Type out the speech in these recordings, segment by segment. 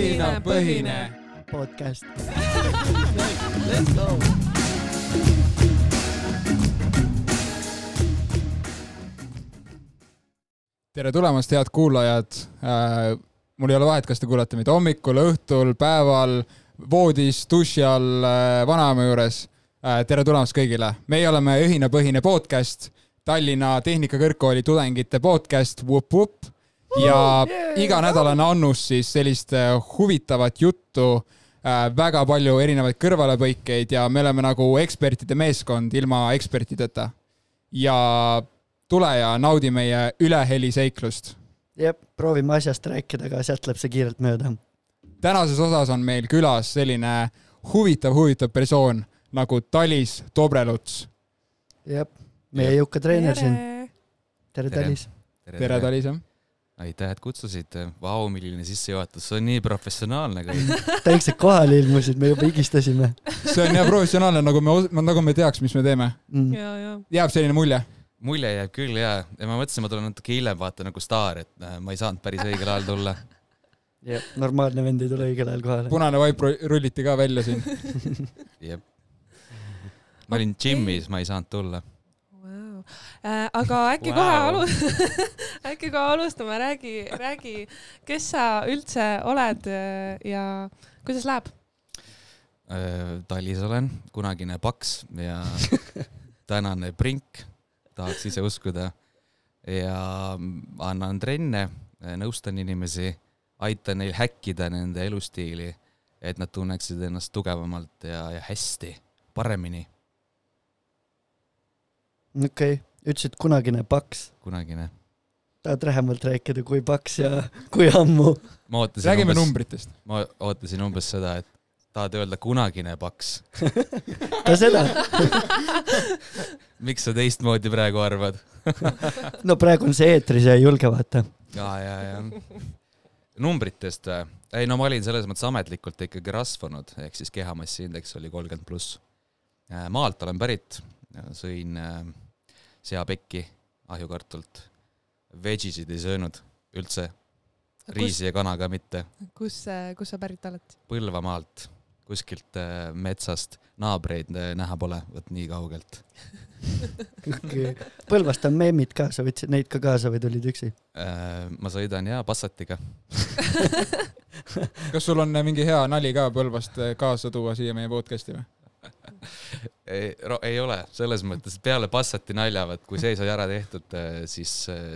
õhinapõhine podcast. Let's go. tere tulemast, head kuulajad. mul ei ole vahet, kas te kuulate meid hommikul, õhtul, päeval, voodis, duši all, vanaema juures. tere tulemast kõigile, meie oleme õhinapõhine podcast, Tallinna Tehnikakõrgkooli tudengite podcast, vup-vup. Ja iganädalane annus siis sellist äh, huvitavat juttu, väga palju erinevaid kõrvalepõikeid ja me oleme nagu ekspertide meeskond ilma ekspertideta. ja tule ja naudi meie üleheliseiklusst. jah, proovime asjast rääkida, aga sealt läheb see kiirelt mööda. tänases osas on meil külas selline huvitav, huvitav persoon nagu Talis Dobreluts. jah, meie jõuka treener siin. tere, Tere. Talis. tere, Talis, jah. aitäh, et kutsusite. Vau, milline sissejuhatus, see on nii professionaalne kõik. täiks, et kohale ilmusid, me juba higistasime see on jah professionaalne, nagu me, nagu me teaks, mis me teeme. mm.. ja, ja. jääb selline mulje. mulje jääb küll ja, ja ma mõtlesin, ma tulen natuke hiljem, vaata nagu staar, et äh, ma ei saanud päris õigel ajal tulla. jah, normaalne vend ei tule õigel ajal kohale. punane vaip ru- rulliti ka välja siin. jep. ma olin džimmis, ma ei saanud tulla. Äh, aga äkki Wow. kohe alu-, äkki kohe alustame, räägi, räägi, kes sa üldse oled äh, ja kuidas läheb? Äh, Talis olen, kunagine paks ja tänane prink, tahaks ise uskuda. ja annan trenne, nõustan inimesi, aitan neil häkkida nende elustiili, et nad tunneksid ennast tugevamalt ja, ja hästi, paremini, okei okay., ütlesid kunagine paks. kunagine. tahad lähemalt rääkida, kui paks ja kui ammu? ma ootasin räägime umbes, numbritest. ma ootasin umbes seda, et tahad öelda kunagine paks. ka seda. miks sa teistmoodi praegu arvad? no praegu on see eetris ja ei julge vaata. ja, ja, ja numbritest või? ei no ma olin selles mõttes ametlikult ikkagi rasvunud, ehk siis kehamassi indeks oli kolmkümmend pluss. maalt olen pärit, sõin äh, seapekki ahjukartult, vegisid ei söönud üldse, riisi ja kana ka mitte, kus, kus sa pärit oled? Põlvamaalt, kuskilt äh, metsast, naabreid äh, näha pole, vot nii kaugelt. okay.. Põlvast on meemid ka, sa võtsid neid ka kaasa või tulid üksi? Ma sõidan ja Passatiga. kas sul on mingi hea nali ka Põlvast kaasa tuua siia meie podcast'i või? ei, ei ole, selles mõttes, peale Passati nalja, vot kui see sai ära tehtud, siis,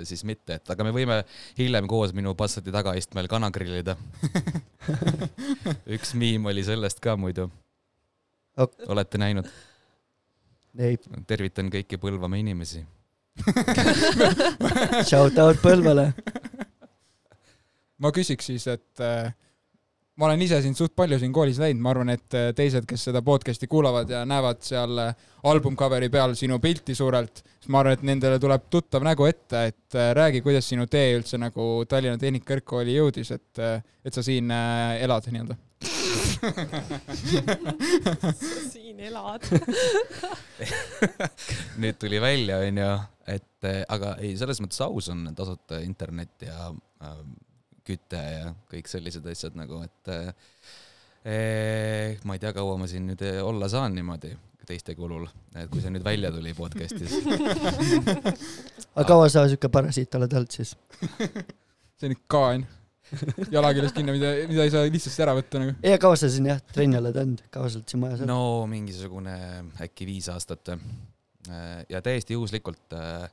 siis mitte, et aga me võime hiljem koos minu Passati tagaistmel kana grillida. üks miim oli sellest ka muidu Ok.. olete näinud? ei, tervitan kõiki Põlvamaa inimesi. shout out Põlvale. ma küsiks siis, et äh, ma olen ise sind suht palju siin koolis näinud, ma arvan, et äh, teised, kes seda podcast'i kuulavad ja näevad seal äh, albumcoveri peal sinu pilti suurelt, siis ma arvan, et nendele tuleb tuttav nägu ette, et äh, räägi, kuidas sinu tee üldse nagu Tallinna Tehnikakõrgkooli jõudis, et, et sa siin elad nii-öelda. siin elad. nüüd tuli välja, onju, et aga ei, selles mõttes aus on tasuta internet ja äh, küte ja kõik sellised asjad nagu, et eh, ma ei tea, kaua ma siin nüüd eh, olla saan niimoodi teiste kulul, et kui see nüüd välja tuli podcast'is. aga kaua sa siuke parasiit oled olnud siis? see on ikka kaan. jala küljest kinni, mida, mida ei saa lihtsasti ära võtta nagu. ja kaua sa siin jah, trenni oled olnud, kaua sa oled siin majas olnud no mingisugune äkki viis aastat. ja täiesti juhuslikult äh,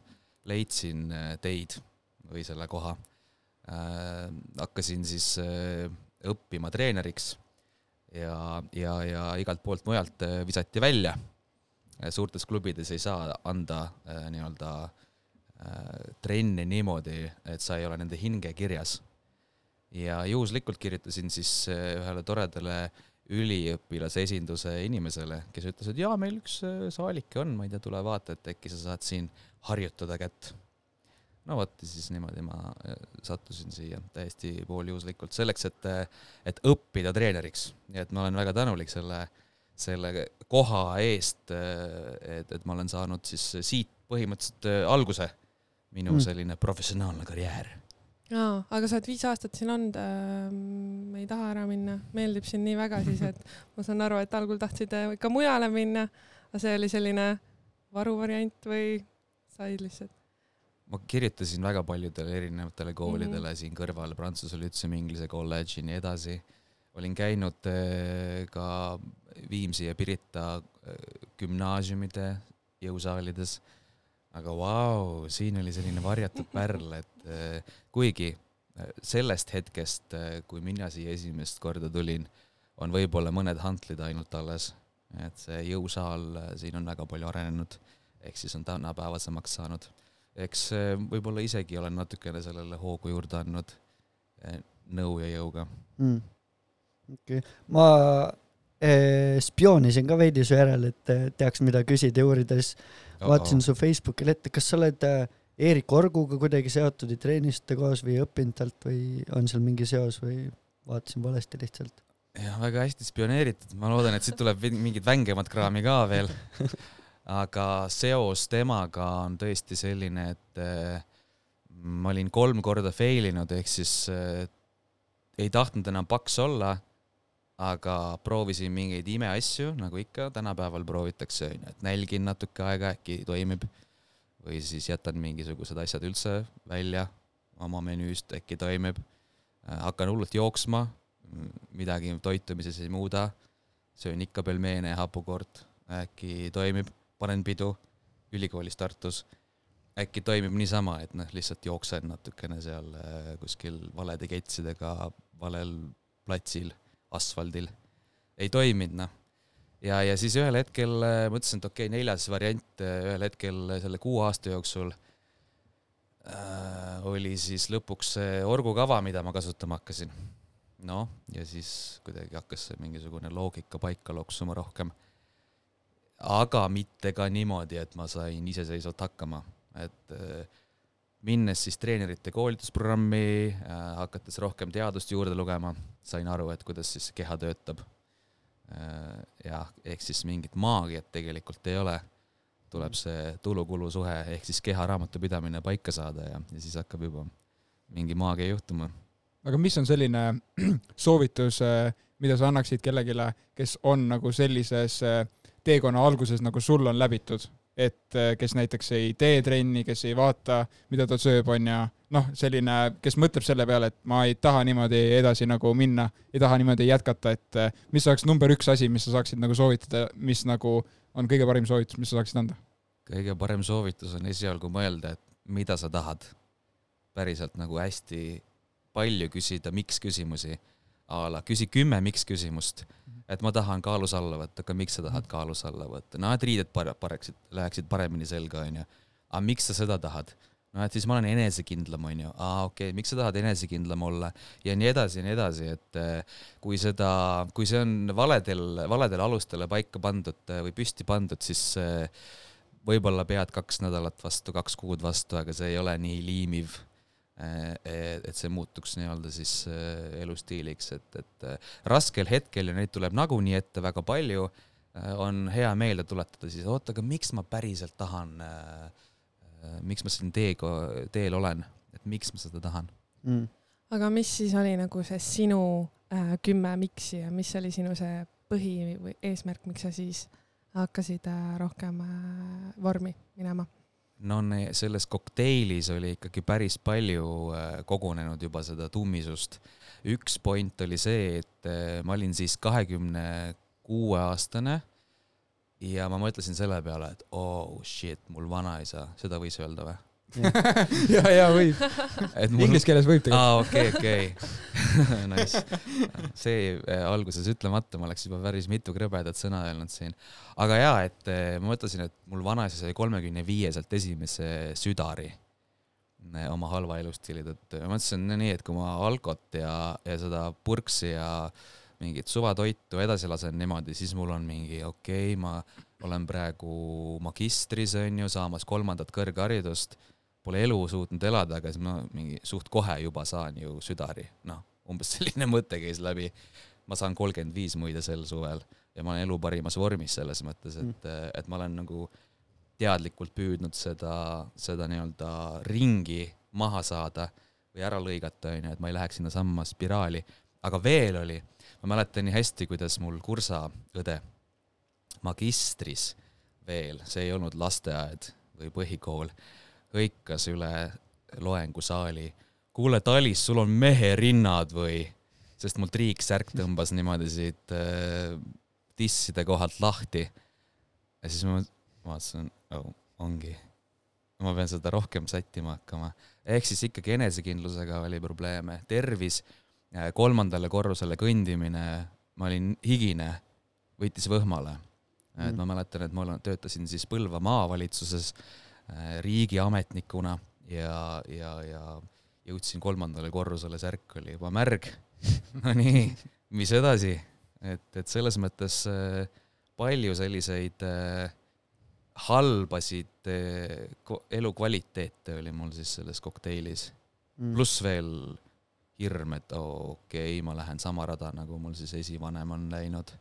leidsin äh, teid või selle koha. Hakkasin siis äh, õppima treeneriks ja, ja, ja igalt poolt mujalt äh, visati välja. suurtes klubides ei saa anda äh, nii-öelda äh, trenne niimoodi, et sa ei ole nende hinge kirjas. ja juhuslikult kirjutasin siis äh, ühele toredale üliõpilase esinduse inimesele, kes ütles, et jaa, meil üks äh, saalike on, ma ei tea, tule vaata, et äkki sa saad siin harjutada kätt. No vot, siis niimoodi ma äh, sattusin siia täiesti pooljuhuslikult selleks, et, et õppida treeneriks. nii et ma olen väga tänulik selle, selle koha eest, et, et ma olen saanud siis siit põhimõtteliselt äh, alguse, minu Mm. selline professionaalne karjäär. aa, aga sa oled viis aastat siin olnud ähm,, ei taha ära minna, meeldib siin nii väga siis, et ma saan aru, et algul tahtsid äh, ikka mujale minna, aga see oli selline varuvariant või said lihtsalt? Ma kirjutasin väga paljudele erinevatele koolidele mm -hmm. siin kõrval, Prantsuse Lütseum, Inglise kolledž ja nii edasi. olin käinud eh, ka Viimsi ja Pirita eh, gümnaasiumide jõusaalides. aga vau, siin oli selline varjatud pärl, et eh, kuigi sellest hetkest, kui mina siia esimest korda tulin, on võib-olla mõned hantlid ainult alles, et see jõusaal siin on väga palju arenenud, ehk siis on tänapäevasemaks saanud eks eh, võib-olla isegi olen natukene sellele hoogu juurde andnud eh, nõu ja jõuga. mm.. okei okay., ma eh, spioonisin ka veidi su järel, et eh, teaks, mida küsida ja uurida, siis vaatasin su Facebooki lehte, kas sa oled Eerik Orguga kuidagi seotud ja treenisite koos või õppinud talt või on seal mingi seos või vaatasin valesti lihtsalt? jah, väga hästi spioneeritud, ma loodan, et siit tuleb mingit vängemat kraami ka veel. aga seos temaga on tõesti selline, et eh, ma olin kolm korda fail inud, ehk siis eh, ei tahtnud enam paks olla, aga proovisin mingeid imeasju, nagu ikka tänapäeval proovitakse, onju, et nälgin natuke aega, äkki toimib. või siis jätan mingisugused asjad üldse välja oma menüüst, äkki toimib. hakkan hullult jooksma, midagi toitumises ei muuda, söön ikka pelmeene ja hapukoort, äkki toimib, panen pidu ülikoolis Tartus. äkki toimib niisama, et noh, lihtsalt jooksen natukene seal äh, kuskil valede ketsidega valel platsil, asfaldil. ei toiminud noh. ja, ja siis ühel hetkel äh, mõtlesin, et okei okay,, neljas variant äh, ühel hetkel selle kuue aasta jooksul äh, oli siis lõpuks see orgukava, mida ma kasutama hakkasin noh, ja siis kuidagi hakkas see mingisugune loogika paika loksuma rohkem. Aga mitte ka niimoodi, et ma sain iseseisvalt hakkama, et äh, minnes siis treenerite koolitusprogrammi äh,, hakates rohkem teadust juurde lugema, sain aru, et kuidas siis keha töötab. Äh,. jah, ehk siis mingit maagiat tegelikult ei ole, tuleb see tulu-kulu suhe ehk siis keha raamatupidamine paika saada ja, ja siis hakkab juba mingi maagia juhtuma. Aga mis on selline soovitus, mida sa annaksid kellelegi, kes on nagu sellises eh, teekonna alguses, nagu sul on läbitud, et eh, kes näiteks ei tee trenni, kes ei vaata, mida ta sööb, on ju, noh, selline, kes mõtleb selle peale, et ma ei taha niimoodi edasi nagu minna, ei taha niimoodi jätkata, et eh, mis oleks number üks asi, mis sa saaksid nagu soovitada, mis nagu on kõige parim soovitus, mis sa saaksid anda? kõige parem soovitus on esialgu mõelda, et mida sa tahad. päriselt nagu hästi palju küsida miks küsimusi a la küsi kümme miks küsimust, et ma tahan kaalus alla võtta, aga miks sa tahad kaalus alla võtta, no et riided pare-, pareksid, läheksid paremini selga, onju. aga miks sa seda tahad? no et siis ma olen enesekindlam, onju, aa okei okay,, miks sa tahad enesekindlam olla? Ja nii edasi ja nii edasi, et eh, kui seda, kui see on valedel, valedele alustele paika pandud eh, või püsti pandud, siis eh, võib-olla pead kaks nädalat vastu, kaks kuud vastu, aga see ei ole nii liimiv et see muutuks nii-öelda siis äh, elustiiliks, et, et raskel hetkel ja neid tuleb nagunii ette väga palju, on hea meelde tuletada siis, oota, aga miks ma päriselt tahan, miks ma siin teega, teel olen, et miks ma seda tahan. mm.. aga mis siis oli nagu see sinu äh, kümme miks'i ja mis oli sinu see põhi või eesmärk, miks sa siis hakkasid äh, rohkem äh, vormi minema? No selles kokteilis oli ikkagi päris palju äh, kogunenud juba seda tummisust. üks point oli see, et äh, ma olin siis kahekümne kuue aastane ja ma mõtlesin selle peale, et oh shit, mul vanaisa, seda võis öelda või? ja, ja võib. Inglise keeles võib tegelikult. aa, okei, okei. Nice. see äh, alguses ütlemata, ma oleks juba päris mitu krõbedat sõna öelnud siin. aga jaa, et äh, ma mõtlesin, et mul vanaisa sai kolmekümne viieselt esimese südari äh, oma halva elustiili tõttu ja ma mõtlesin no nii, et kui ma alkot ja, ja seda purksi ja mingit suvatoitu edasi lasen niimoodi, siis mul on mingi okei okay,, ma olen praegu magistris onju, saamas kolmandat kõrgharidust pole elu suutnud elada, aga siis ma mingi suht kohe juba saan ju südari, noh, umbes selline mõte käis läbi. ma saan kolmkümmend viis muide sel suvel ja ma olen elu parimas vormis selles mõttes, et, et ma olen nagu teadlikult püüdnud seda, seda nii-öelda ringi maha saada või ära lõigata, onju, et ma ei läheks sinnasamma spiraali. aga veel oli, ma mäletan nii hästi, kuidas mul kursaõde magistris veel, see ei olnud lasteaed või põhikool, hõikas üle loengusaali. kuule, Talis, sul on meherinnad või? sest mul triiksärk tõmbas niimoodi siit äh, tisside kohalt lahti. ja siis ma vaatasin oh,, ongi ma pean seda rohkem sättima hakkama. ehk siis ikkagi enesekindlusega oli probleeme, tervis, äh, kolmandale korrusele kõndimine, ma olin higine, võttis võhmale mm.. et ma mäletan, et ma töötasin siis Põlva maavalitsuses äh, riigiametnikuna ja, ja, ja jõudsin kolmandale korrusele, särk oli juba märg Nonii, mis edasi? et, et selles mõttes äh, palju selliseid äh, halbasid elukvaliteete oli mul siis selles kokteilis mm.. pluss veel hirm, et oo, okei okay,, ma lähen sama rada, nagu mul siis esivanem on läinud.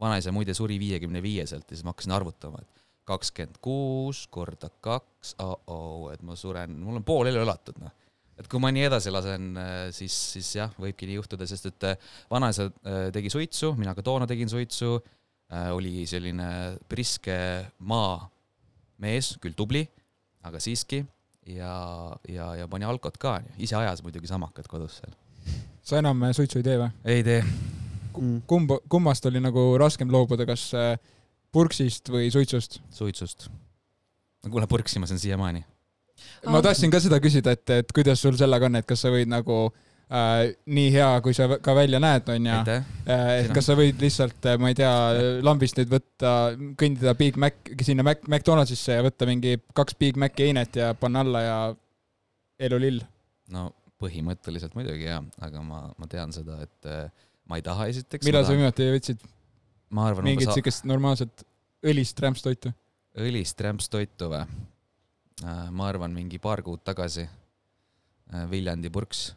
vanaisa muide suri viiekümne viieselt ja siis ma hakkasin arvutama, et kakskümmend kuus korda kaks, oh-oh, et ma suren, mul on pool elu elatud, noh. et kui ma nii edasi lasen, eh, siis, siis jah, võibki nii juhtuda, sest et eh, vanaisa tegi suitsu, mina ka toona tegin suitsu, oli selline priske maa mees, küll tubli, aga siiski, ja, ja, ja pani alkot ka, ise ajas muidugi samakad kodus seal. sa enam äh, suitsu ei tee või? ei tee. Kumb, kummast oli nagu raskem loobuda, kas äh, purksist või suitsust? suitsust. kuule, purksi ma saan siiamaani. ma tahtsin ka seda küsida, et, et kuidas sul sellega on, et kas sa võid nagu äh, nii hea, kui sa ka välja näed, onju. Äh, et kas sa võid lihtsalt, äh, ma ei tea, lambist nüüd võtta, kõndida Big Mac, sinna Mac, McDonaldsisse ja võtta mingi kaks Big Maci einet ja panna alla ja elu lill? no põhimõtteliselt muidugi jah, aga ma, ma tean seda, et äh, ma ei taha esiteks. millal sa viimati võtsid? Ma arvan. mingit siukest sa... normaalset õlist rämpstoitu? õlist rämpstoitu või? ma arvan, mingi paar kuud tagasi Viljandi purks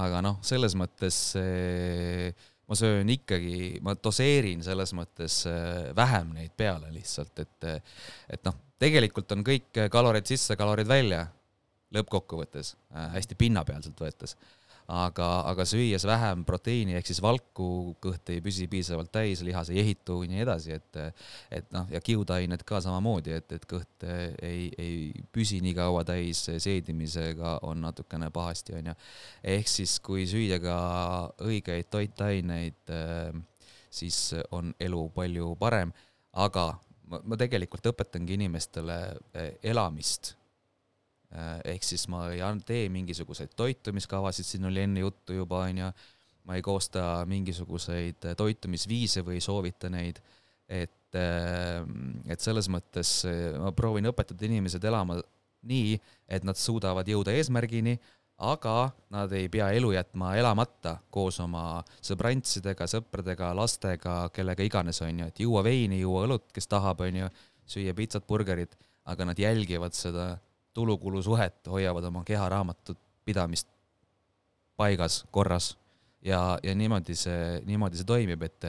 aga noh, selles mõttes ma söön ikkagi, ma doseerin selles mõttes äh, vähem neid peale lihtsalt, et, et noh, tegelikult on kõik kalorid sisse, kalorid välja lõppkokkuvõttes, äh, hästi pinnapealselt võetes aga, aga süües vähem proteiini ehk siis valku, kõht ei püsi piisavalt täis, lihas ei ehitu ja nii edasi, et et noh, ja kiudained ka samamoodi, et, et kõht ei, ei püsi nii kaua täis, seedimisega on natukene pahasti, onju. ehk siis, kui süüa ka õigeid toitaineid, siis on elu palju parem, aga ma, ma tegelikult õpetangi inimestele elamist Äh, ehk siis ma ei tee mingisuguseid toitumiskavasid, siin oli enne juttu juba, onju, ma ei koosta mingisuguseid toitumisviise või ei soovita neid, et, äh, et selles mõttes äh, ma proovin õpetada inimesed elama nii, et nad suudavad jõuda eesmärgini, aga nad ei pea elu jätma elamata koos oma sõbrantsidega, sõpradega, lastega, kellega iganes, onju, et juua veini, juua õlut, kes tahab, onju, süüa pitsat, burgerit, aga nad jälgivad seda tulukulu suhet, hoiavad oma keharaamatut pidamist paigas, korras ja, ja niimoodi see, niimoodi see toimib, et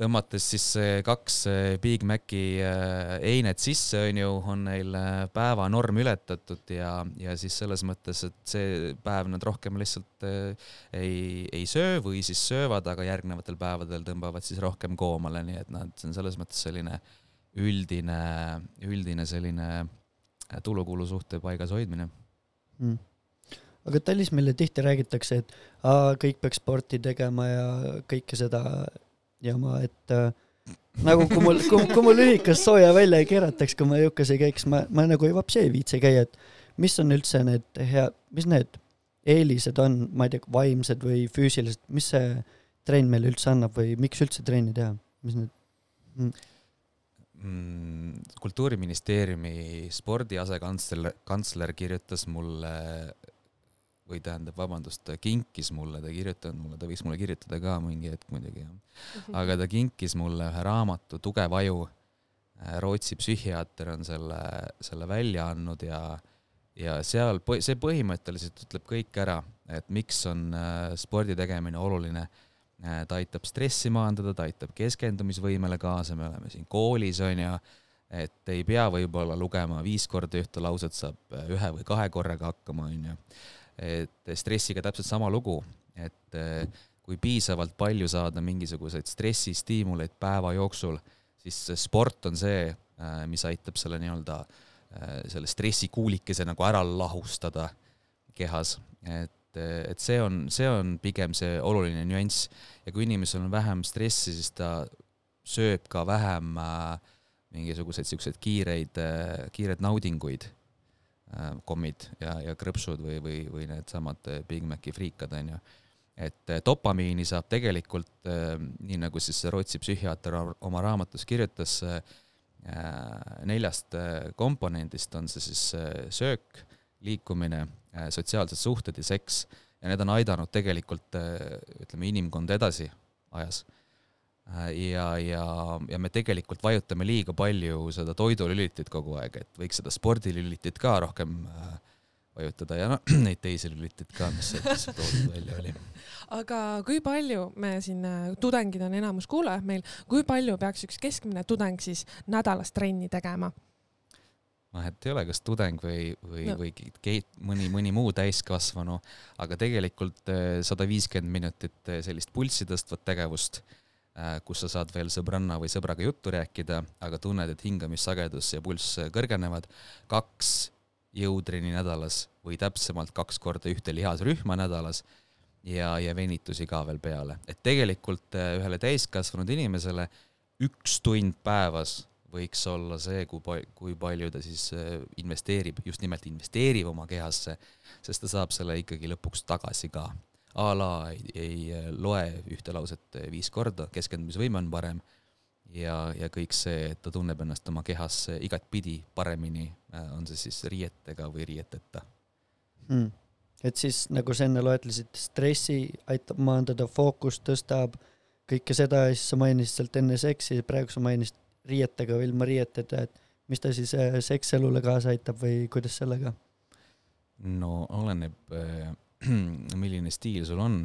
tõmmates siis kaks Big Maci äh, einet sisse, on ju, on neil päevanorm ületatud ja, ja siis selles mõttes, et see päev nad rohkem lihtsalt ei, ei söö või siis söövad, aga järgnevatel päevadel tõmbavad siis rohkem koomale, nii et noh, et see on selles mõttes selline üldine, üldine selline tulukulu suhte paigas hoidmine mm.. aga Tallis meile tihti räägitakse, et aa, kõik peaks sporti tegema ja kõike seda jama, et äh, nagu kui mul, kui, mul ühikas sooja välja ei keerataks, kui ma jõukas ei käiks, ma, ma nagu ei vapsi ei viitsi käia, et mis on üldse need head, mis need eelised on, ma ei tea, vaimsed või füüsilised, mis see trenn meile üldse annab või miks üldse trenni teha, mis need mm.? Mm, kultuuriministeeriumi spordi asekantsler, kantsler kirjutas mulle või tähendab, vabandust, ta kinkis mulle, ta ei kirjutanud mulle, ta võiks mulle kirjutada ka mingi hetk muidugi, jah. Mhm. aga ta kinkis mulle ühe raamatu Tugev aju. Rootsi psühhiaater on selle, selle välja andnud ja, ja seal, see põhimõtteliselt ütleb kõik ära, et miks on äh, spordi tegemine oluline Äh, ta aitab stressi maandada, ta aitab keskendumisvõimele kaasa, me oleme siin koolis, on ju, et ei pea võib-olla lugema viis korda ühte lauset, saab äh, ühe või kahe korraga hakkama, on ju. et stressiga täpselt sama lugu, et äh, kui piisavalt palju saada mingisuguseid stressistiimuleid päeva jooksul, siis sport on see, äh, mis aitab selle nii-öelda, selle stressikuulikese nagu ära lahustada kehas, et et see on, see on pigem see oluline nüanss ja kui inimesel on vähem stressi, siis ta sööb ka vähem äh, mingisuguseid siukseid kiireid, äh, kiireid naudinguid äh,, kommid ja, ja krõpsud või, või, või needsamad Big Maci friikad, onju. et dopamiini saab tegelikult nii nagu siis Rootsi psühhiaater oma raamatus kirjutas neljast komponendist on see siis söök, liikumine äh,, sotsiaalsed suhted ja seks ja need on aidanud tegelikult äh, ütleme, inimkonda edasi ajas Äh, ja, ja, ja me tegelikult vajutame liiga palju seda toidulülitit kogu aeg, et võiks seda spordilülitit ka rohkem vajutada ja noh, neid teisi lülitit ka, mis sealt toodud välja oli. aga kui palju me siin, tudengid on enamus kuulajad meil, kui palju peaks üks keskmine tudeng siis nädalas trenni tegema? Noh, et ei ole kas tudeng või, või no., või keit-, mõni, mõni muu täiskasvanu, aga tegelikult sada viiskümmend minutit sellist pulssi tõstvat tegevust Äh, kus sa saad veel sõbranna või sõbraga juttu rääkida, aga tunned, et hingamissagedus ja pulss kõrgenevad, kaks jõutrenni nädalas või täpsemalt kaks korda ühte lihasrühma nädalas ja, ja venitusi ka veel peale. et tegelikult äh, ühele täiskasvanud inimesele üks tund päevas võiks olla see, kui pa-, kui palju ta siis äh, investeerib, just nimelt investeerib oma kehasse, sest ta saab selle ikkagi lõpuks tagasi ka. A la ei, ei äh, loe ühte lauset äh, viis korda, keskendumisvõime on parem ja, ja kõik see, et ta tunneb ennast oma kehas igatpidi paremini, on see siis riietega või riieteta. Hmm.. et siis nagu sa enne loetlesid, stressi aitab maandada, fookust tõstab, kõike seda ja siis sa mainisid sealt enne seksi, praegu sa mainisid riietega või ilma riieteta, et mis ta siis sekselule kaasa aitab või kuidas sellega? no oleneb milline stiil sul on.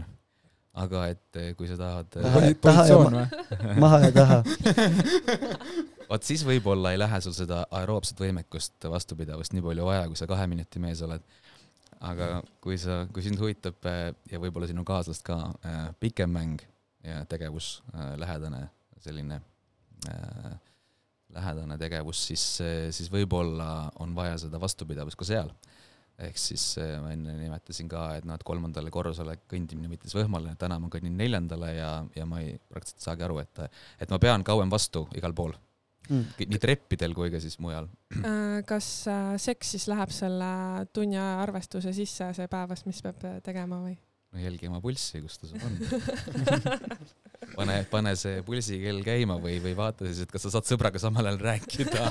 aga et eh, kui sa tahad eh, positsioon või? maha ja taha vot siis võib-olla ei lähe sul seda aeroobset võimekust, vastupidavust nii palju vaja, kui sa kahe minuti mees oled. aga kui sa, kui sind huvitab ja võib-olla sinu kaaslast ka pikem mäng ja tegevus, lähedane selline äh, lähedane tegevus, siis, siis võib-olla on vaja seda vastupidavust ka seal ehk siis äh, ma enne nimetasin ka, et noh, et kolmandale korrusele kõndimine võttis võhmale, täna ma kõnnin neljandale ja, ja ma ei, praktiliselt ei saagi aru, et, et ma pean kauem vastu igal pool mm.. nii treppidel kui ka siis mujal. Äh, kas äh, seks siis läheb selle tunni arvestuse sisse, see päevas, mis peab tegema või? no jälgi oma pulssi, kus ta sul on pane, pane see pulsikell käima või, või vaata siis, et kas sa saad sõbraga samal ajal rääkida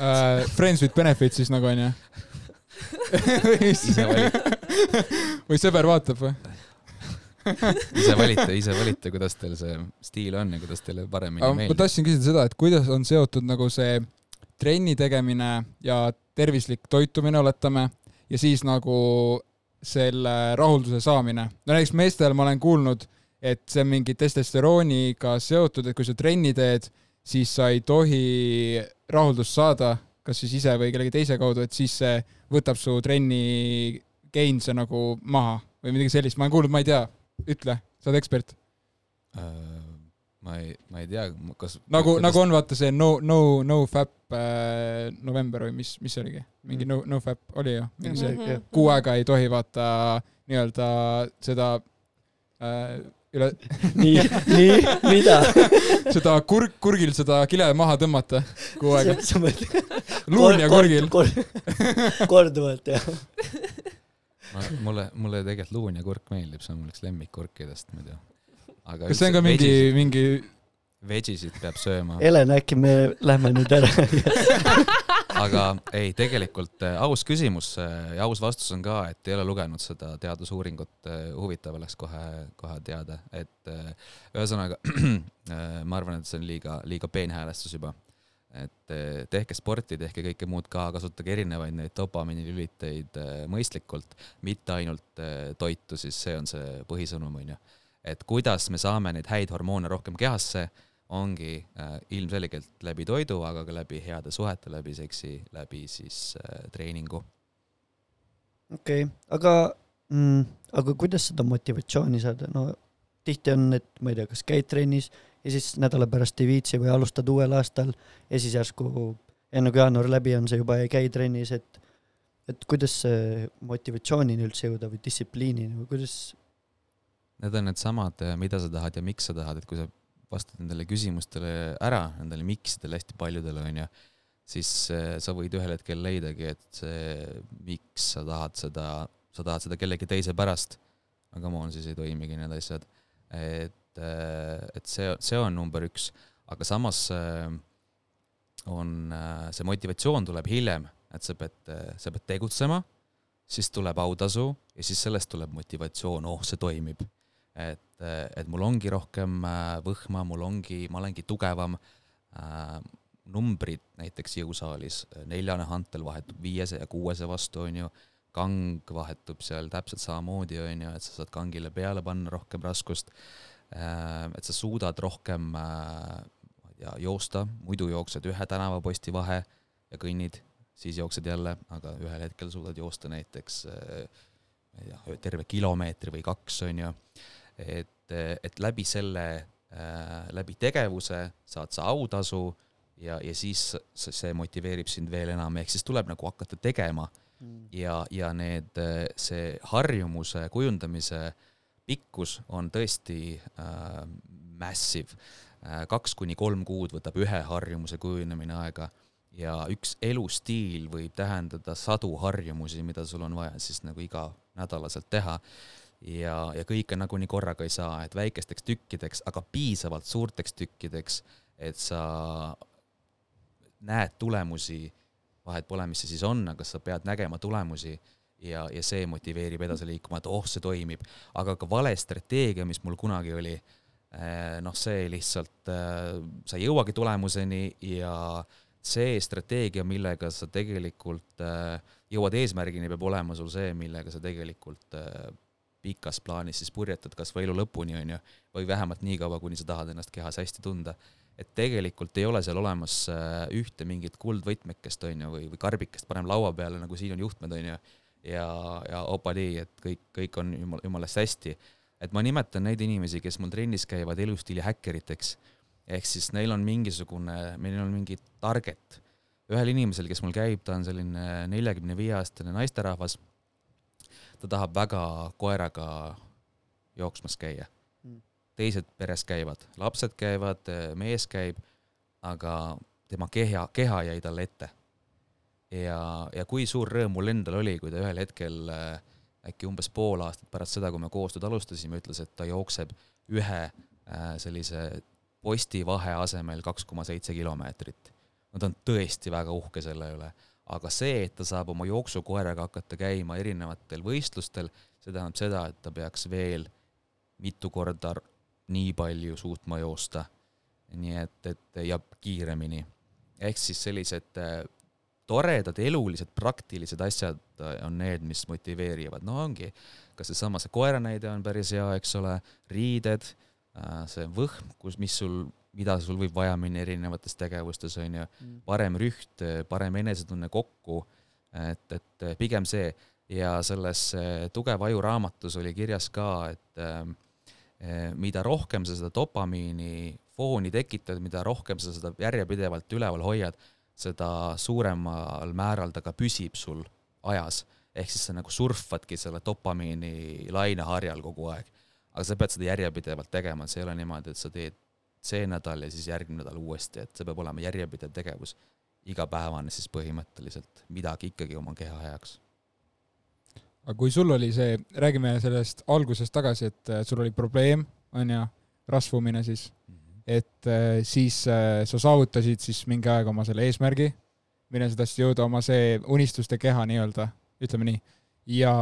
uh, Friends with benefits siis nagu onju või sõber vaatab või? ise valite, ise valite, kuidas teil see stiil on ja kuidas teile paremini meeldib. ma tahtsin küsida seda, et kuidas on seotud nagu see trenni tegemine ja tervislik toitumine, oletame, ja siis nagu selle rahulduse saamine. no näiteks meestel ma olen kuulnud, et see on mingi testosterooniga seotud, et kui sa trenni teed, siis sa ei tohi rahuldust saada, kas siis ise või kellegi teise kaudu, et siis see võtab su trenni gain'e nagu maha või midagi sellist, ma olen kuulnud, ma ei tea, ütle, sa oled ekspert uh,. Ma ei, ma ei tea, kas nagu, nagu on vaata see no, no, no fap äh, november või mis, mis see oligi, mingi no, no fap oli ju, mingi see mm -hmm. kuu aega ei tohi vaata nii-öelda seda äh, üle nii, nii, mida? seda kurg, kurgil seda kile maha tõmmata kuu aega. luun ja kurgil. korduvalt, jah. mulle, mulle tegelikult luun ja kurk meeldib, see on mul üks lemmikkurkidest muidu. Kas see on ka mingi, mingi Vegisid peab sööma. Helen, äkki me lähme nüüd ära aga ei, tegelikult äh, aus küsimus äh, ja aus vastus on ka, et ei ole lugenud seda teadusuuringut, äh, huvitav oleks kohe, kohe teada, et ühesõnaga ma arvan, et see on liiga, liiga peenhäälestus juba. et tehke sporti, tehke kõike muud ka, kasutage erinevaid neid dopamiinilüliteid mõistlikult, mitte ainult toitu, siis see on see põhisõnum, onju. Et kuidas me saame neid häid hormoone rohkem kehasse ongi äh, ilmselgelt läbi toidu, aga ka läbi heade suhete, läbi seksi, läbi siis äh, treeningu. okei okay., aga mm,, aga kuidas seda motivatsiooni saada, no tihti on, et ma ei tea, kas käid trennis ja siis nädala pärast ei viitsi või alustad uuel aastal ja siis järsku enne kui jaanuar läbi on, sa juba ei käi trennis, et et kuidas motivatsioonini üldse jõuda või distsipliinini või kuidas, Need on needsamad, mida sa tahad ja miks sa tahad, et kui sa vastad nendele küsimustele ära, nendele miksidele hästi paljudele, onju, siis äh, sa võid ühel hetkel leidagi, et see, miks sa tahad seda, sa tahad seda kellegi teise pärast. aga come on, siis ei toimigi need asjad. et, et see, see on number üks, aga samas on, see motivatsioon tuleb hiljem, et sa pead, sa pead tegutsema, siis tuleb autasu ja siis sellest tuleb motivatsioon, oh, see toimib et, et mul ongi rohkem äh, võhma, mul ongi, ma olengi tugevam äh,. numbrid näiteks jõusaalis, neljane hantel vahetub viiese ja kuuese vastu, onju. kang vahetub seal täpselt samamoodi, onju, et sa saad kangile peale panna rohkem raskust äh,. et sa suudad rohkem äh, tea, joosta, muidu jooksed ühe tänavaposti vahe ja kõnnid, siis jooksed jälle, aga ühel hetkel suudad joosta näiteks äh, ma ei tea, terve kilomeetri või kaks, onju et, et läbi selle äh,, läbi tegevuse saad sa autasu ja, ja siis see, motiveerib sind veel enam, ehk siis tuleb nagu hakata tegema. Ja, ja need, see harjumuse kujundamise pikkus on tõesti äh, massive. Äh,. kaks kuni kolm kuud võtab ühe harjumuse kujunemine aega. Ja üks elustiil võib tähendada sadu harjumusi, mida sul on vaja siis nagu iganädalaselt teha ja, ja kõike nagunii korraga ei saa, et väikesteks tükkideks, aga piisavalt suurteks tükkideks, et sa näed tulemusi, vahet pole, mis see siis on, aga sa pead nägema tulemusi ja, ja see motiveerib edasi liikuma, et oh, see toimib. aga ka vale strateegia, mis mul kunagi oli, noh, see lihtsalt, sa ei jõuagi tulemuseni ja see strateegia, millega sa tegelikult äh, jõuad eesmärgini, peab olema sul see, millega sa tegelikult pikas plaanis siis purjetad kas või elu lõpuni, onju, või vähemalt nii kaua, kuni sa tahad ennast kehas hästi tunda. et tegelikult ei ole seal olemas äh, ühte mingit kuldvõtmekest, onju, või, või karbikest paneme laua peale, nagu siin on juhtmed, onju, ja, ja opadi, et kõik, kõik on jumal, jumalast hästi. et ma nimetan neid inimesi, kes mul trennis käivad elustiili häkkeriteks ehk siis neil on mingisugune, meil on mingi target. ühel inimesel, kes mul käib, ta on selline neljakümne viie aastane naisterahvas. Ta tahab väga koeraga jooksmas käia Mm.. teised peres käivad, lapsed käivad, mees käib, aga tema keha, keha jäi talle ette. ja, ja kui suur rõõm mul endal oli, kui ta ühel hetkel äh, äkki umbes pool aastat pärast seda, kui me koostööd alustasime, ütles, et ta jookseb ühe äh, sellise postivahe asemel kaks koma seitse kilomeetrit. no ta on tõesti väga uhke selle üle, aga see, et ta saab oma jooksukoeraga hakata käima erinevatel võistlustel, see tähendab seda, et ta peaks veel mitu korda nii palju suutma joosta. nii et, et ja kiiremini. ehk siis sellised äh, toredad elulised praktilised asjad äh, on need, mis motiveerivad, no ongi, kas seesama see koera näide on päris hea, eks ole, riided, see võhm, kus, mis sul, mida sul võib vaja minna erinevates tegevustes, on ju, parem rüht, parem enesetunne kokku, et, et pigem see ja selles eh, Tugeva aju raamatus oli kirjas ka, et eh, mida rohkem sa seda dopamiini fooni tekitad, mida rohkem sa seda järjepidevalt üleval hoiad, seda suuremal määral ta ka püsib sul ajas. ehk siis sa nagu surfadki selle dopamiini laineharjal kogu aeg. aga sa pead seda järjepidevalt tegema, see ei ole niimoodi, et sa teed see nädal ja siis järgmine nädal uuesti, et see peab olema järjepidev tegevus. igapäevane siis põhimõtteliselt, midagi ikkagi oma keha heaks. aga kui sul oli see, räägime sellest algusest tagasi, et äh, sul oli probleem, on ju, rasvumine siis, et äh, siis äh, sa saavutasid siis mingi aeg oma selle eesmärgi, milleni sa tahtsid jõuda, oma see unistuste keha nii-öelda, ütleme nii, ja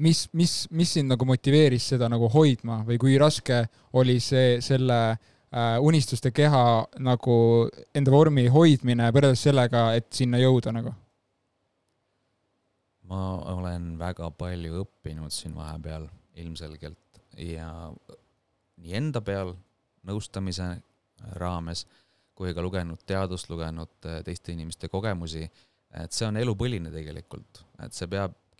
mis, mis, mis sind nagu motiveeris seda nagu hoidma või kui raske oli see, selle äh, unistuste keha nagu enda vormi hoidmine võrreldes sellega, et sinna jõuda nagu? ma olen väga palju õppinud siin vahepeal ilmselgelt ja nii enda peal nõustamise raames kui ka lugenud teadust, lugenud äh, teiste inimeste kogemusi, et see on elupõline tegelikult, et see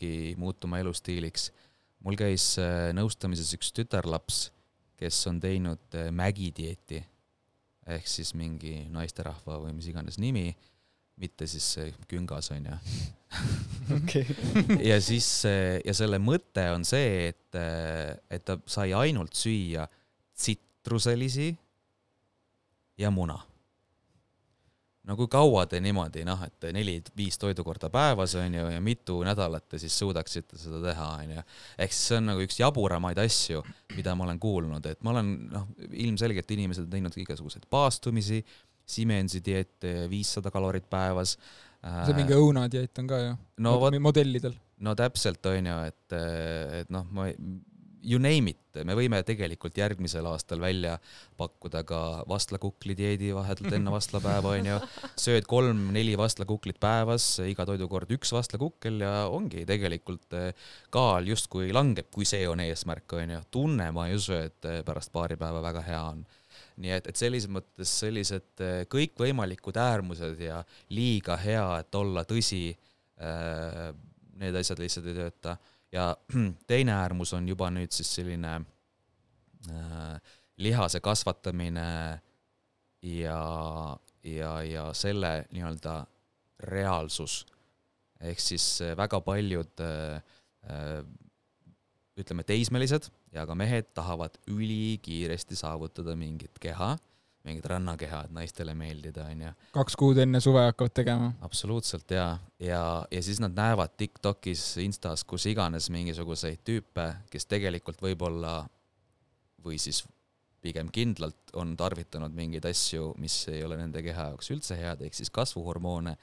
peabki muutuma elustiiliks. mul käis äh, nõustamises üks tütarlaps, kes on teinud äh, mägidieeti ehk siis mingi naisterahva või mis iganes nimi, mitte siis küngas onju. okei. ja siis ja selle mõte on see, et, et ta sai ainult süüa tsitruselisi ja muna no kui kaua te niimoodi noh, et neli-viis toidukorda päevas on ju ja mitu nädalat te siis suudaksite seda teha, on ju. ehk siis see on nagu üks jaburamaid asju, mida ma olen kuulnud, et ma olen noh, ilmselgelt inimesed on teinud igasuguseid paastumisi, Siemensi dieet viissada kalorit päevas. see mingi õunadieet on ka ju no, Mod, modellidel. no täpselt on ju, et, et noh, ma you name it, me võime tegelikult järgmisel aastal välja pakkuda ka vastlakukli dieedi vahetult enne vastlapäeva onju, sööd kolm-neli vastlakuklit päevas, iga toidukord üks vastlakukkel ja ongi tegelikult eh, kaal justkui langeb, kui see on eesmärk onju, tunne ma ei usu, et eh, pärast paari päeva väga hea on. Nii et, et selles mõttes sellised eh, kõikvõimalikud äärmused ja liiga hea, et olla tõsi, need asjad lihtsalt ei tööta ja teine äärmus on juba nüüd siis selline äh, lihase kasvatamine ja, ja, ja selle nii-öelda reaalsus. ehk siis äh, väga paljud äh, äh, ütleme, teismelised ja ka mehed tahavad ülikiiresti saavutada mingit keha mingit rannakeha, et naistele meeldida, onju. kaks kuud enne suve hakkavad tegema. absoluutselt jaa, ja, ja siis nad näevad Tiktokis, Instas, kus iganes mingisuguseid tüüpe, kes tegelikult võib-olla või siis pigem kindlalt on tarvitanud mingeid asju, mis ei ole nende keha jaoks üldse head, ehk siis kasvuhormoone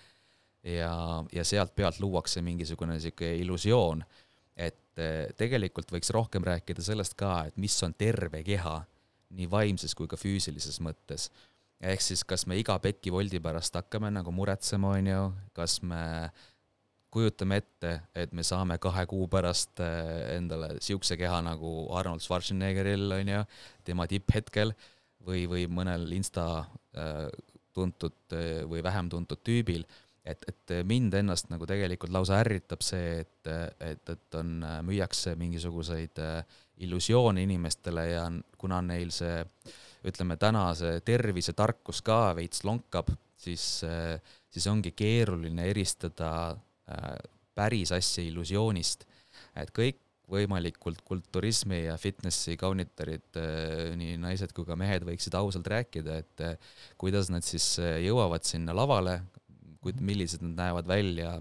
ja, ja sealt pealt luuakse mingisugune sihuke illusioon, et eh, tegelikult võiks rohkem rääkida sellest ka, et mis on terve keha nii vaimses kui ka füüsilises mõttes. ehk siis, kas me iga pekivoldi pärast hakkame nagu muretsema, on ju, kas me kujutame ette, et me saame kahe kuu pärast eh, endale siukse keha nagu Arnold Schwarzeneggeril, on ju, tema tipphetkel, või, või mõnel insta äh, tuntud äh, või vähem tuntud tüübil, et, et mind ennast nagu tegelikult lausa ärritab see, et, et, et on, müüakse mingisuguseid äh, illusioone inimestele ja kuna neil see, ütleme täna see tervisetarkus ka veits lonkab, siis, siis ongi keeruline eristada äh, päris asja illusioonist. et kõik võimalikult kulturismi ja fitnessi kaunitarid, äh, nii naised kui ka mehed võiksid ausalt rääkida, et äh, kuidas nad siis jõuavad sinna lavale, millised nad näevad välja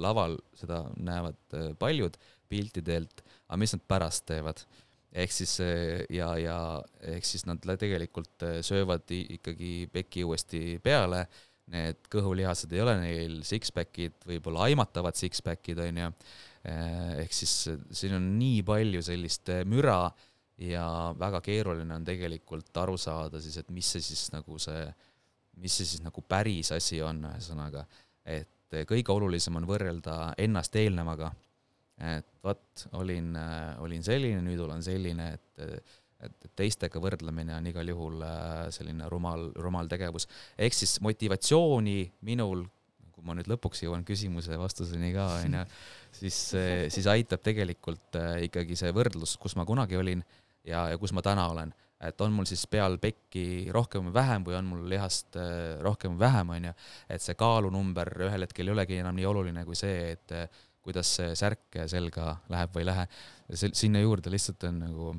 laval, seda näevad paljud piltidelt aga mis nad pärast teevad? ehk siis ja, ja ehk siis nad tegelikult äh, söövad ikkagi peki uuesti peale, need kõhulihased ei ole neil six-pack'id, võib-olla aimatavad six-pack'id, on ju, äh, ehk siis siin on nii palju sellist müra ja väga keeruline on tegelikult aru saada siis, et mis see siis nagu see, mis see siis nagu päris asi on, ühesõnaga, et kõige olulisem on võrrelda ennast eelnevaga et vot, olin, äh, olin selline, nüüd olen selline, et et teistega võrdlemine on igal juhul äh, selline rumal, rumal tegevus. ehk siis motivatsiooni minul, kui ma nüüd lõpuks jõuan küsimuse vastuseni ka, onju, siis, siis aitab tegelikult äh, ikkagi see võrdlus, kus ma kunagi olin ja, ja kus ma täna olen. et on mul siis peal pekki rohkem või vähem või on mul lihast rohkem või vähem, onju, et see kaalunumber ühel hetkel ei olegi enam nii oluline kui see, et kuidas see särk selga läheb või ei lähe. sinna juurde lihtsalt on nagu,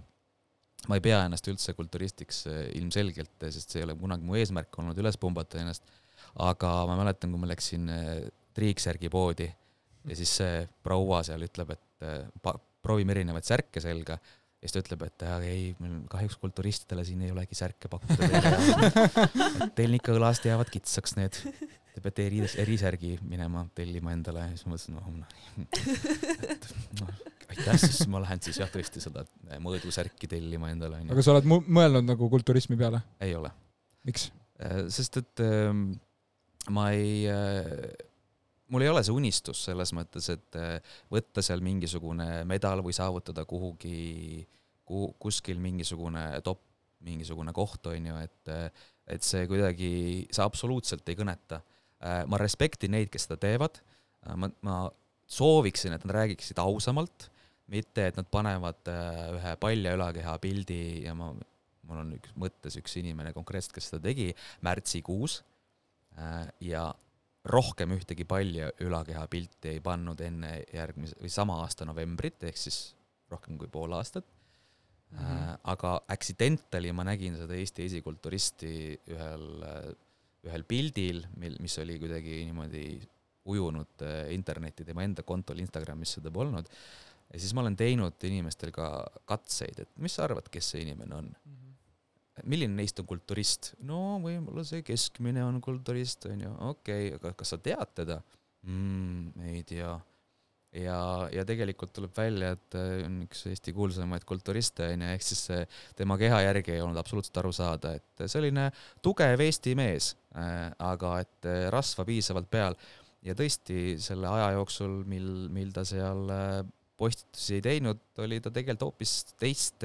ma ei pea ennast üldse kulturistiks eh, ilmselgelt, sest see ei ole kunagi mu eesmärk olnud üles pumbata ennast. aga ma mäletan, kui ma läksin eh, triiksärgi poodi ja siis see proua seal ütleb, et eh, proovime erinevaid särke selga ja siis ta ütleb, et ei, meil kahjuks kulturistidele siin ei olegi särke pakkuda teile. et teil ikka õlast jäävad kitsaks need te peate eri, erisärgi minema tellima endale ja siis ma mõtlesin, noh, noh, et noh, aitäh, siis ma lähen siis jah, tõesti seda mõõdusärki tellima endale. aga sa oled mõelnud nagu kulturismi peale? ei ole. miks? Äh, sest et äh, ma ei äh, mul ei ole see unistus selles mõttes, et äh, võtta seal mingisugune medal või saavutada kuhugi, kuhu, kuskil mingisugune top mingisugune koht, on ju, et et see kuidagi, see absoluutselt ei kõneta. Ma respektin neid, kes seda teevad, ma, ma sooviksin, et nad räägiksid ausamalt, mitte et nad panevad ühe palja ülakeha pildi ja ma, mul on üks mõttes üks inimene konkreetselt, kes seda tegi märtsikuus ja rohkem ühtegi palja ülakeha pilti ei pannud enne järgmise või sama aasta novembrit, ehk siis rohkem kui pool aastat mm. -hmm. aga accidentally ma nägin seda Eesti esikulturisti ühel, ühel pildil, mil, mis oli kuidagi niimoodi ujunud äh, internetti tema enda kontol Instagramis seda polnud. ja siis ma olen teinud inimestel ka katseid, et mis sa arvad, kes see inimene on mm? -hmm milline neist on kulturist? no võib-olla see keskmine on kulturist, onju, okei okay,, aga kas sa tead teda mm,? ei tea ja, ja tegelikult tuleb välja, et äh, on üks Eesti kuulsamaid kulturiste onju, ehk siis tema keha järgi ei olnud absoluutselt aru saada, et selline tugev Eesti mees, äh, aga et äh, rasva piisavalt peal. Ja tõesti selle aja jooksul, mil, mil ta seal postitusi ei teinud, oli ta tegelikult hoopis teist,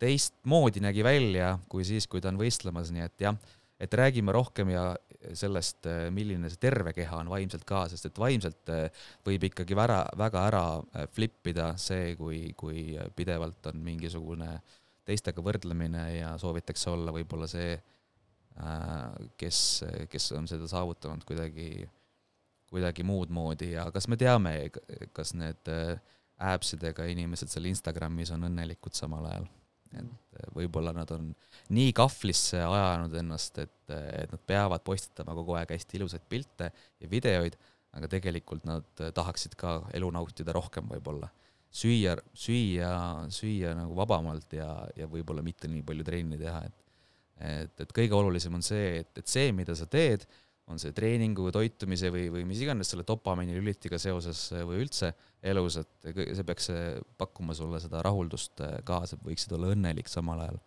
teistmoodi nägi välja kui siis, kui ta on võistlemas, nii et jah, et räägime rohkem ja sellest, äh, milline see terve keha on vaimselt ka, sest et vaimselt äh, võib ikkagi väga, väga ära äh, flip ida see, kui, kui pidevalt on mingisugune teistega võrdlemine ja soovitakse olla võib-olla see, kes, kes on seda saavutanud kuidagi, kuidagi muud moodi. Ja kas me teame, kas need äpsidega inimesed seal Instagramis on õnnelikud samal ajal et võib-olla nad on nii kahvlisse ajanud ennast, et, et nad peavad postitama kogu aeg hästi ilusaid pilte ja videoid, aga tegelikult nad tahaksid ka elu nautida rohkem võib-olla. süüa, süüa, süüa nagu vabamalt ja, ja võib-olla mitte nii palju trenni teha, et et, et kõige olulisem on see, et, et see, mida sa teed, on see treeningu, toitumise või, või mis iganes selle dopamiini lülitiga seoses või üldse elus, et see peaks pakkuma sulle seda rahuldust ka, sa võiksid olla õnnelik samal ajal.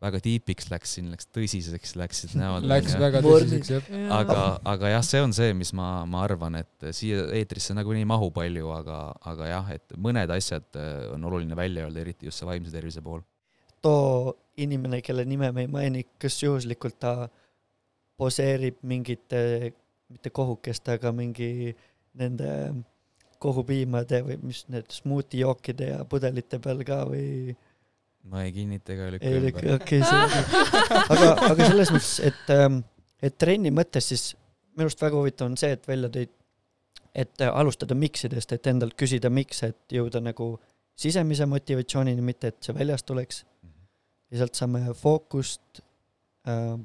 väga tiipiks läks siin, läks tõsiseks, läksid näod. Läks ja. väga tõsiseks, jah. aga, aga jah, see on see, mis ma, ma arvan, et siia eetrisse nagunii ei mahu palju, aga, aga jah, et mõned asjad on oluline välja öelda, eriti just see vaimse tervise pool. too inimene, kelle nime me ei maini, kas juhuslikult ta poseerib mingite, mitte kohukeste, aga mingi nende kohupiimade või mis need smuuti jookide ja pudelite peal ka või? ma ei kinnita ega lükka ümber. okei, selge. aga, aga selles mõttes, et, ähm, et trenni mõttes siis minu arust väga huvitav on see, et välja tõid, et alustada miksidest, et endalt küsida, miks, et jõuda nagu sisemise motivatsioonini, mitte et see väljast tuleks. Mhm. ja sealt saame fookust äh,,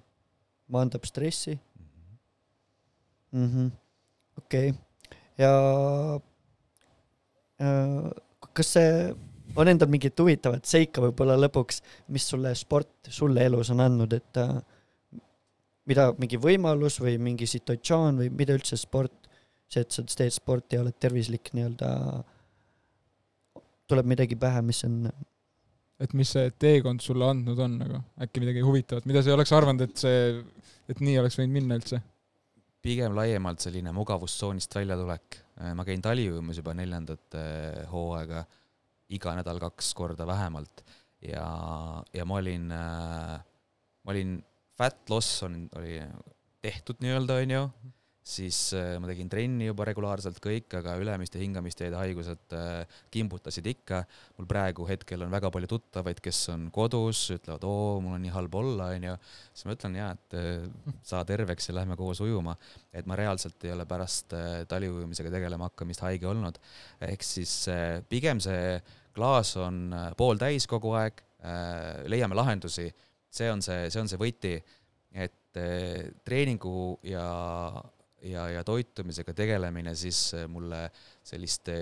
maandab stressi. Mm -hmm.. okei. Ja äh, kas see on endal mingit huvitavat seika võib-olla lõpuks, mis sulle sport sulle elus on andnud, et äh, mida, mingi võimalus või mingi situatsioon või mida üldse sport, see, et sa teed sporti ja oled tervislik nii-öelda, tuleb midagi pähe, mis on et mis see teekond sulle andnud on nagu, äkki midagi huvitavat, mida sa ei oleks arvanud, et see, et nii oleks võinud minna üldse? pigem laiemalt selline mugavustsoonist väljatulek. ma käin taliujumas juba neljandat eh, hooaega iga nädal kaks korda vähemalt ja, ja ma olin, eh, ma olin, fat loss on, oli tehtud nii-öelda, onju siis äh, ma tegin trenni juba regulaarselt kõik, aga ülemiste hingamisteede haigused äh, kimbutasid ikka. mul praegu hetkel on väga palju tuttavaid, kes on kodus, ütlevad, oo, mul on nii halb olla, onju. siis ma ütlen ja, et äh, saa terveks ja lähme koos ujuma. et ma reaalselt ei ole pärast taliujumisega tegelema hakkamist haige olnud. ehk siis pigem see klaas on pooltäis kogu aeg, leiame lahendusi, see on see, see on see võti, et treeningu ja ja, ja toitumisega tegelemine siis äh, mulle selliste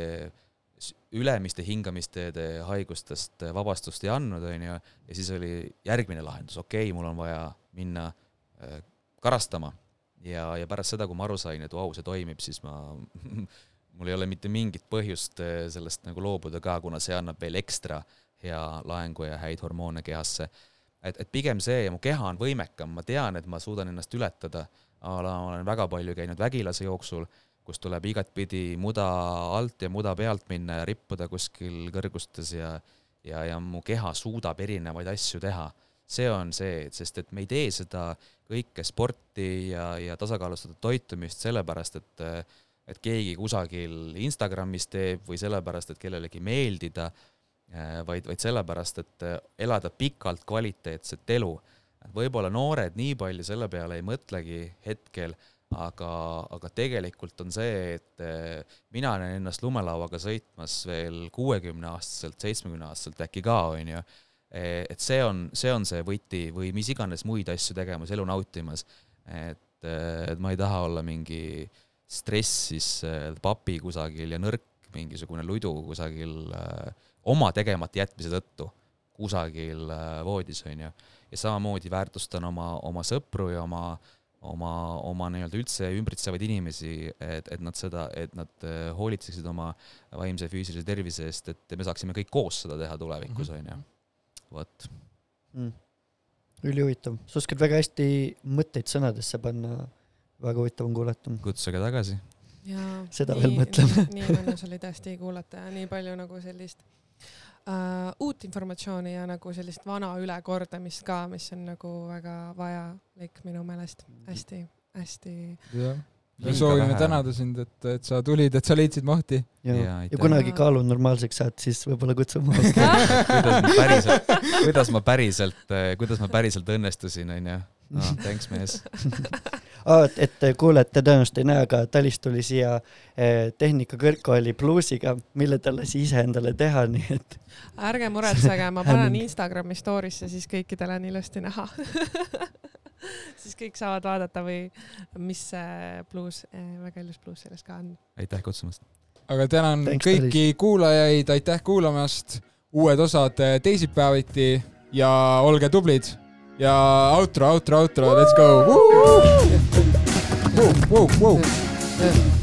ülemiste hingamisteede haigustest vabastust ei andnud, onju, ja siis oli järgmine lahendus, okei okay,, mul on vaja minna äh, karastama. Ja, ja pärast seda, kui ma aru sain, et vau, see toimib, siis ma mul ei ole mitte mingit põhjust äh, sellest nagu loobuda ka, kuna see annab veel ekstra hea laengu ja häid hormoone kehasse. et, et pigem see, mu keha on võimekam, ma tean, et ma suudan ennast ületada a la olen väga palju käinud vägilase jooksul, kus tuleb igatpidi muda alt ja muda pealt minna ja rippuda kuskil kõrgustes ja ja, ja mu keha suudab erinevaid asju teha. see on see, sest et me ei tee seda kõike sporti ja, ja tasakaalustatud toitumist sellepärast, et et keegi kusagil Instagramis teeb või sellepärast, et kellelegi meeldida, vaid, vaid sellepärast, et elada pikalt kvaliteetset elu. Võib-olla noored nii palju selle peale ei mõtlegi hetkel, aga, aga tegelikult on see, et mina näen ennast lumelauaga sõitmas veel kuuekümneaastaselt, seitsmekümneaastaselt äkki ka, onju Eh, et see on, see on see võti või mis iganes muid asju tegemas, elu nautimas. et, eh, et ma ei taha olla mingi stressis eh, papi kusagil ja nõrk mingisugune ludu kusagil oma tegemata jätmise tõttu kusagil voodis, onju. ja samamoodi väärtustan oma, oma sõpru ja oma, oma, oma nii-öelda üldse ümbritsevaid inimesi, et, et nad seda, et nad hoolitseksid oma vaimse ja füüsilise tervise eest, et me saaksime kõik koos seda teha tulevikus, Mhm. onju vot mm.. ülihuvitav, sa oskad väga hästi mõtteid sõnadesse panna, väga huvitav on kuulata. kutsuge tagasi. Seda veel mõtleme. nii mõnus oli tõesti kuulata ja nii palju nagu sellist uh, uut informatsiooni ja nagu sellist vana ülekordamist ka, mis on nagu väga vajalik minu meelest hästi, hästi jah, me soovime tänada sind, et, et sa tulid, et sa leidsid mahti. ja, ja, ja kunagi kaalun normaalseks saad, siis võib-olla kutsume kuidas ma päriselt, kuidas ma päriselt, kuidas ma päriselt õnnestusin, onju. Thanks, mees. ah,. et, et kuulajad, te tõenäoliselt ei näe, aga Talis tuli siia eh, tehnikakõrgkooli pluusiga, mille ta lasi ise endale teha, nii et ärge muretsege, ma panen. Instagrami story'sse, siis kõikidel on ilusti näha siis kõik saavad vaadata või mis see bluus, väga ilus bluus selles ka on. aitäh kutsumast. aga tänan Thanks, kõiki kuulajaid, aitäh kuulamast. uued osad eh, teisipäeviti ja olge tublid ja outro, outro, outro, let's go. Wow, wow, wow.